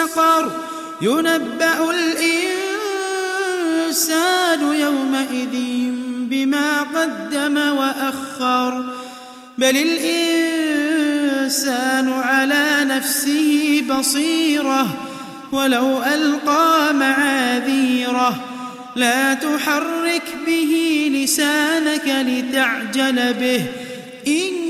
المستقر ينبأ الإنسان يومئذ بما قدم وأخر. بل الإنسان على نفسه بصيرة ولو ألقى معاذيره لا تحرك به لسانك لتعجل به. إن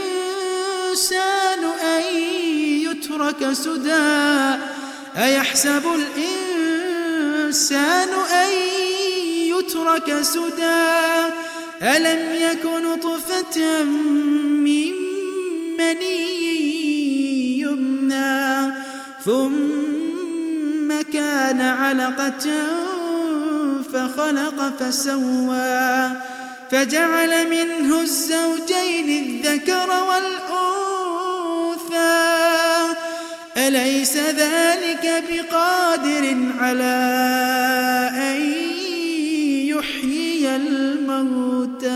أن يترك سدى أيحسب الإنسان أن يترك سدى؟ ألم يكن طفة من مني يمنى ثم كان علقة فخلق فسوى فجعل منه الزوجين الذكر أليس ذلك بقادر على أن يحيي الموت